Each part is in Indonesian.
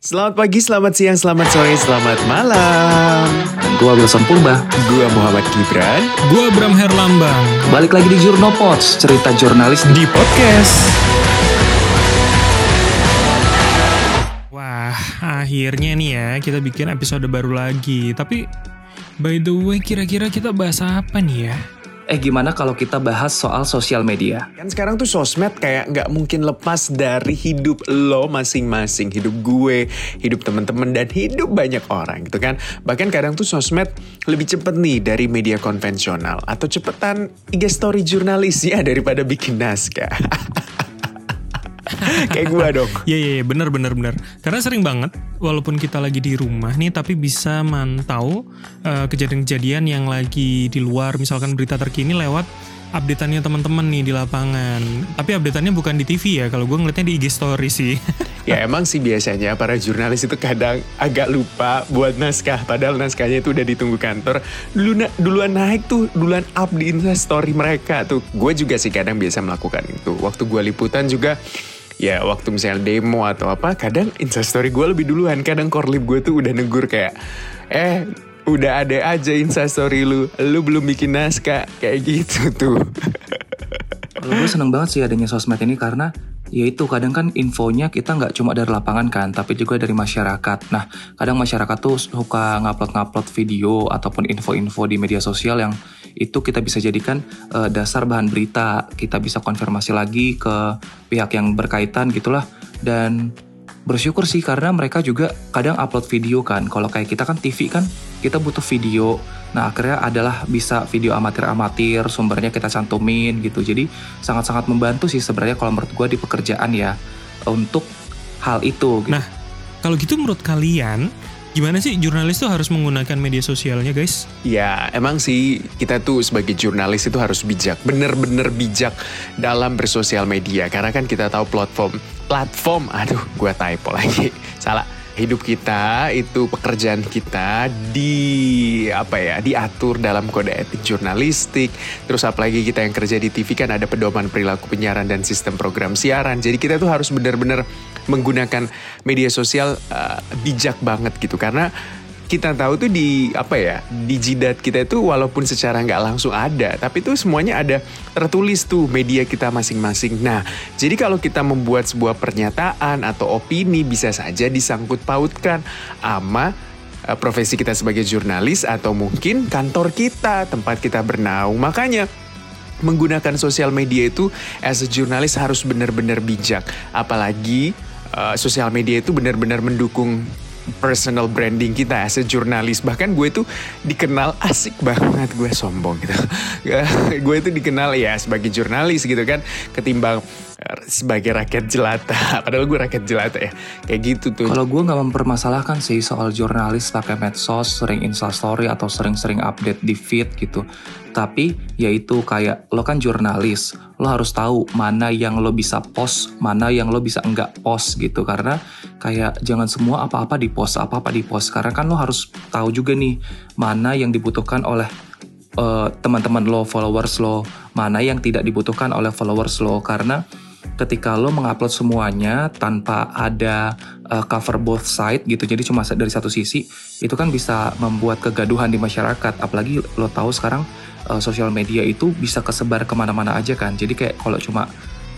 Selamat pagi, selamat siang, selamat sore, selamat malam. Gua Wilson Purba. Gua Muhammad Gibran Gua Bram Herlambang Balik lagi di Jurnopods, cerita jurnalis di di podcast. Wah akhirnya nih ya kita bikin episode baru lagi Tapi by the way kira-kira kita bahas apa nih ya? Eh gimana kalau kita bahas soal sosial media? Kan sekarang tuh sosmed kayak nggak mungkin lepas dari hidup lo masing-masing, hidup gue, hidup teman-teman dan hidup banyak orang gitu kan. Bahkan kadang tuh sosmed lebih cepet nih dari media konvensional atau cepetan IG story jurnalis ya daripada bikin naskah. kayak gue dong. Iya iya ya, bener bener bener Karena sering banget walaupun kita lagi di rumah nih Tapi bisa mantau eh, kejadian-kejadian yang lagi di luar Misalkan berita terkini lewat updateannya teman-teman nih di lapangan Tapi updateannya bukan di TV ya Kalau gue ngeliatnya di IG story sih Ya emang sih biasanya para jurnalis itu kadang agak lupa buat naskah. Padahal naskahnya itu udah ditunggu kantor. Dulu na- duluan naik tuh, duluan up di instastory mereka tuh. Gue juga sih kadang biasa melakukan itu. Waktu gue liputan juga, ya waktu misalnya demo atau apa, kadang instastory gue lebih duluan. Kadang korlip gue tuh udah negur kayak, eh udah ada aja instastory lu, lu belum bikin naskah. Kayak gitu tuh. Kalau gue seneng banget sih adanya sosmed ini karena ya itu kadang kan infonya kita nggak cuma dari lapangan kan, tapi juga dari masyarakat. Nah, kadang masyarakat tuh suka ngupload-ngupload video ataupun info-info di media sosial yang itu kita bisa jadikan eh, dasar bahan berita. Kita bisa konfirmasi lagi ke pihak yang berkaitan gitulah. Dan bersyukur sih karena mereka juga kadang upload video kan. Kalau kayak kita kan TV kan kita butuh video. Nah akhirnya adalah bisa video amatir-amatir, sumbernya kita cantumin gitu. Jadi sangat-sangat membantu sih sebenarnya kalau menurut gue di pekerjaan ya untuk hal itu. Gitu. Nah kalau gitu menurut kalian Gimana sih jurnalis tuh harus menggunakan media sosialnya guys? Ya, emang sih kita tuh sebagai jurnalis itu harus bijak, bener-bener bijak dalam bersosial media. Karena kan kita tahu platform, platform, aduh, gua typo lagi, salah. Hidup kita itu pekerjaan kita di apa ya diatur dalam kode etik jurnalistik. Terus apalagi kita yang kerja di TV kan ada pedoman perilaku penyiaran dan sistem program siaran. Jadi kita tuh harus benar-benar menggunakan media sosial uh, bijak banget gitu. Karena kita tahu tuh di apa ya di jidat kita itu walaupun secara nggak langsung ada tapi tuh semuanya ada tertulis tuh media kita masing-masing. Nah jadi kalau kita membuat sebuah pernyataan atau opini bisa saja disangkut pautkan sama uh, profesi kita sebagai jurnalis atau mungkin kantor kita tempat kita bernaung. Makanya menggunakan sosial media itu as a jurnalis harus benar-benar bijak. Apalagi uh, sosial media itu benar-benar mendukung personal branding kita as a jurnalis. Bahkan gue itu dikenal asik banget gue sombong gitu. Gue itu dikenal ya sebagai jurnalis gitu kan ketimbang sebagai rakyat jelata padahal gue rakyat jelata ya kayak gitu tuh Kalau gue nggak mempermasalahkan sih soal jurnalis pakai medsos, sering instastory atau sering-sering update di feed gitu. Tapi yaitu kayak lo kan jurnalis, lo harus tahu mana yang lo bisa post, mana yang lo bisa enggak post gitu. Karena kayak jangan semua apa-apa di post, apa-apa di post. Karena kan lo harus tahu juga nih mana yang dibutuhkan oleh eh, teman-teman lo, followers lo, mana yang tidak dibutuhkan oleh followers lo. Karena ketika lo mengupload semuanya tanpa ada uh, cover both side gitu jadi cuma dari satu sisi itu kan bisa membuat kegaduhan di masyarakat. Apalagi lo tahu sekarang uh, sosial media itu bisa kesebar ke mana-mana aja kan. Jadi kayak kalau cuma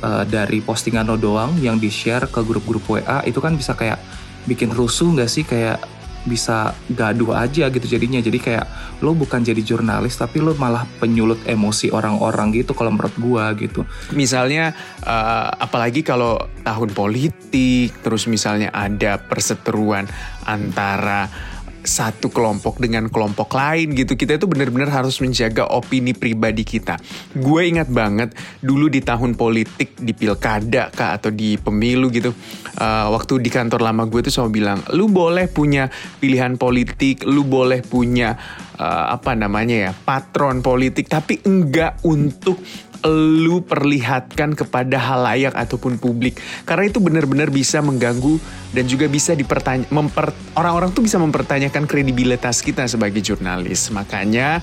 uh, dari postingan lo doang yang di share ke grup-grup WA itu kan bisa kayak bikin rusuh nggak sih? Kayak bisa gaduh aja gitu jadinya. Jadi kayak lo bukan jadi jurnalis tapi lo malah penyulut emosi orang-orang gitu kalau menurut gua gitu. Misalnya, eh, apalagi kalau tahun politik, terus misalnya ada perseteruan antara satu kelompok dengan kelompok lain gitu. Kita itu benar-benar harus menjaga opini pribadi kita. Gue ingat banget dulu di tahun politik di pilkada kah atau di pemilu gitu eh, waktu di kantor lama gue tuh sama bilang lu boleh punya pilihan politik lu boleh punya eh, apa namanya ya patron politik tapi enggak untuk lu perlihatkan kepada halayak ataupun publik. Karena itu benar-benar bisa mengganggu dan juga bisa dipertanya memper orang-orang tuh bisa mempertanyakan kredibilitas kita sebagai jurnalis. Makanya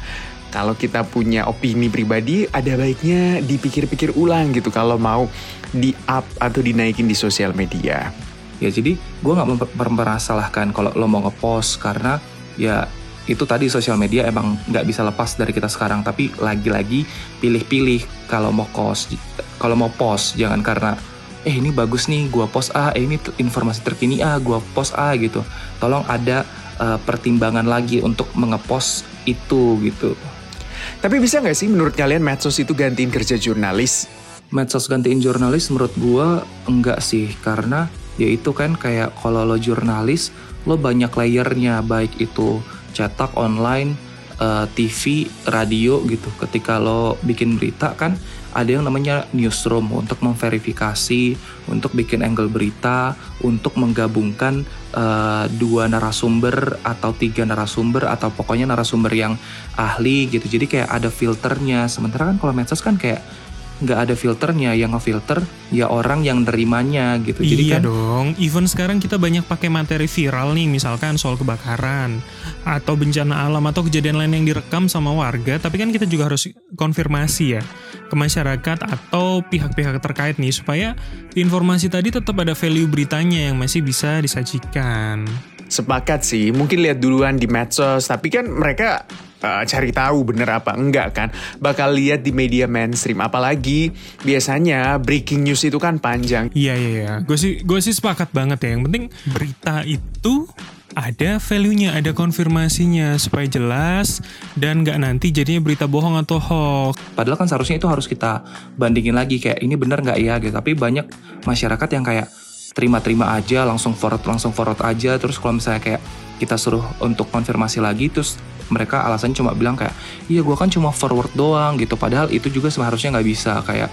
kalau kita punya opini pribadi ada baiknya dipikir-pikir ulang gitu kalau mau di up atau dinaikin di sosial media. Ya jadi gue nggak memper- mempermasalahkan kalau lo mau ngepost karena ya itu tadi sosial media emang nggak bisa lepas dari kita sekarang tapi lagi-lagi pilih-pilih kalau mau post kalau mau post jangan karena eh ini bagus nih gua post ah eh ini informasi terkini ah gua post ah gitu tolong ada eh, pertimbangan lagi untuk mengepost itu gitu Tapi bisa nggak sih menurut kalian medsos itu gantiin kerja jurnalis? medsos gantiin jurnalis menurut gua enggak sih karena ya itu kan kayak kalau lo jurnalis lo banyak layernya baik itu cetak online eh, TV radio gitu. Ketika lo bikin berita kan ada yang namanya newsroom untuk memverifikasi untuk bikin angle berita untuk menggabungkan eh, dua narasumber atau tiga narasumber atau pokoknya narasumber yang ahli gitu. Jadi kayak ada filternya. Sementara kan kalau medsos kan kayak nggak ada filternya yang ngefilter ya orang yang nerimanya gitu jadi iya kan dong, even sekarang kita banyak pakai materi viral nih, misalkan soal kebakaran atau bencana alam atau kejadian lain yang direkam sama warga, tapi kan kita juga harus konfirmasi ya ke masyarakat atau pihak-pihak terkait nih supaya informasi tadi tetap ada value beritanya yang masih bisa disajikan. Sepakat sih, mungkin lihat duluan di medsos, tapi kan mereka uh, cari tahu bener apa enggak kan. Bakal lihat di media mainstream, apalagi biasanya breaking news itu kan panjang. Iya iya iya, gue sih gue sih sepakat banget ya. Yang penting berita itu ada value-nya, ada konfirmasinya supaya jelas dan nggak nanti jadinya berita bohong atau hoax. Padahal kan seharusnya itu harus kita bandingin lagi kayak ini bener nggak ya gitu. Tapi banyak masyarakat yang kayak terima-terima aja, langsung forward langsung forward aja. Terus kalau misalnya kayak kita suruh untuk konfirmasi lagi, terus mereka alasannya cuma bilang kayak, iya gua kan cuma forward doang gitu. Padahal itu juga seharusnya nggak bisa. Kayak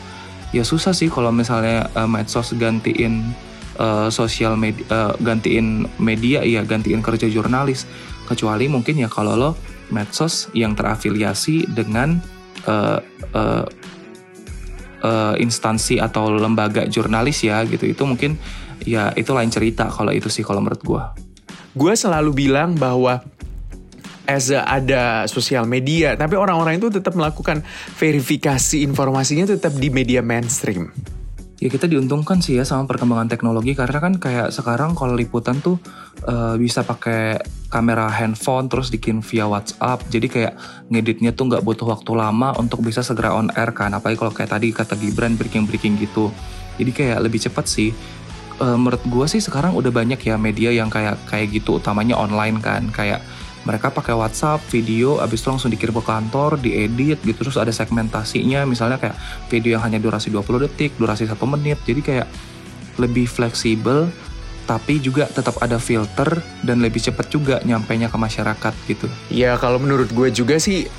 ya susah sih kalau misalnya eh, medsos gantiin eh, sosial media gantiin media ya gantiin kerja jurnalis. Kecuali mungkin ya kalau lo medsos yang terafiliasi dengan eh, eh, eh, instansi atau lembaga jurnalis ya gitu. Itu mungkin ya itu lain cerita kalau itu sih kalau menurut gua. Gue selalu bilang bahwa as a- ada sosial media, tapi orang-orang itu tetap melakukan verifikasi informasinya tetap di media mainstream. ya kita diuntungkan sih ya sama perkembangan teknologi. Karena kan kayak sekarang kalau liputan tuh eh, bisa pakai kamera handphone terus bikin via WhatsApp. Jadi kayak ngeditnya tuh nggak butuh waktu lama untuk bisa segera on air kan. Apalagi kalau kayak tadi kata Gibran breaking breaking gitu. Jadi kayak lebih cepat sih. Eh, menurut gue sih sekarang udah banyak ya media yang kayak kayak gitu utamanya online kan. Kayak mereka pakai WhatsApp video abis itu langsung dikirim ke kantor diedit gitu. Terus ada segmentasinya misalnya kayak video yang hanya durasi 20 detik durasi satu menit. Jadi kayak lebih fleksibel tapi juga tetap ada filter dan lebih cepat juga nyampainya ke masyarakat gitu. Ya kalau menurut gue juga sih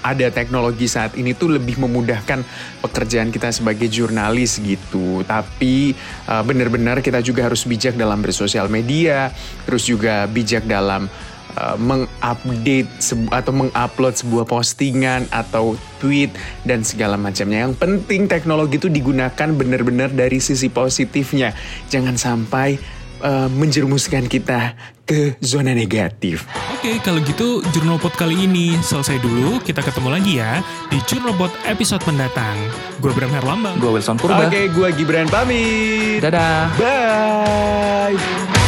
ada teknologi saat ini tuh lebih memudahkan pekerjaan kita sebagai jurnalis gitu. Tapi uh, benar-benar kita juga harus bijak dalam bersosial media, terus juga bijak dalam uh, mengupdate sebu- atau mengupload sebuah postingan atau tweet dan segala macamnya. Yang penting teknologi itu digunakan benar-benar dari sisi positifnya. Jangan sampai uh, menjerumuskan kita ke zona negatif. Oke, kalau gitu Jurnal Pot kali ini selesai dulu. Kita ketemu lagi ya di Jurnal Pot episode mendatang. Gue Bram Herlambang. gue Wilson Purba Oke, gua Gibran pamit. dadah Bye.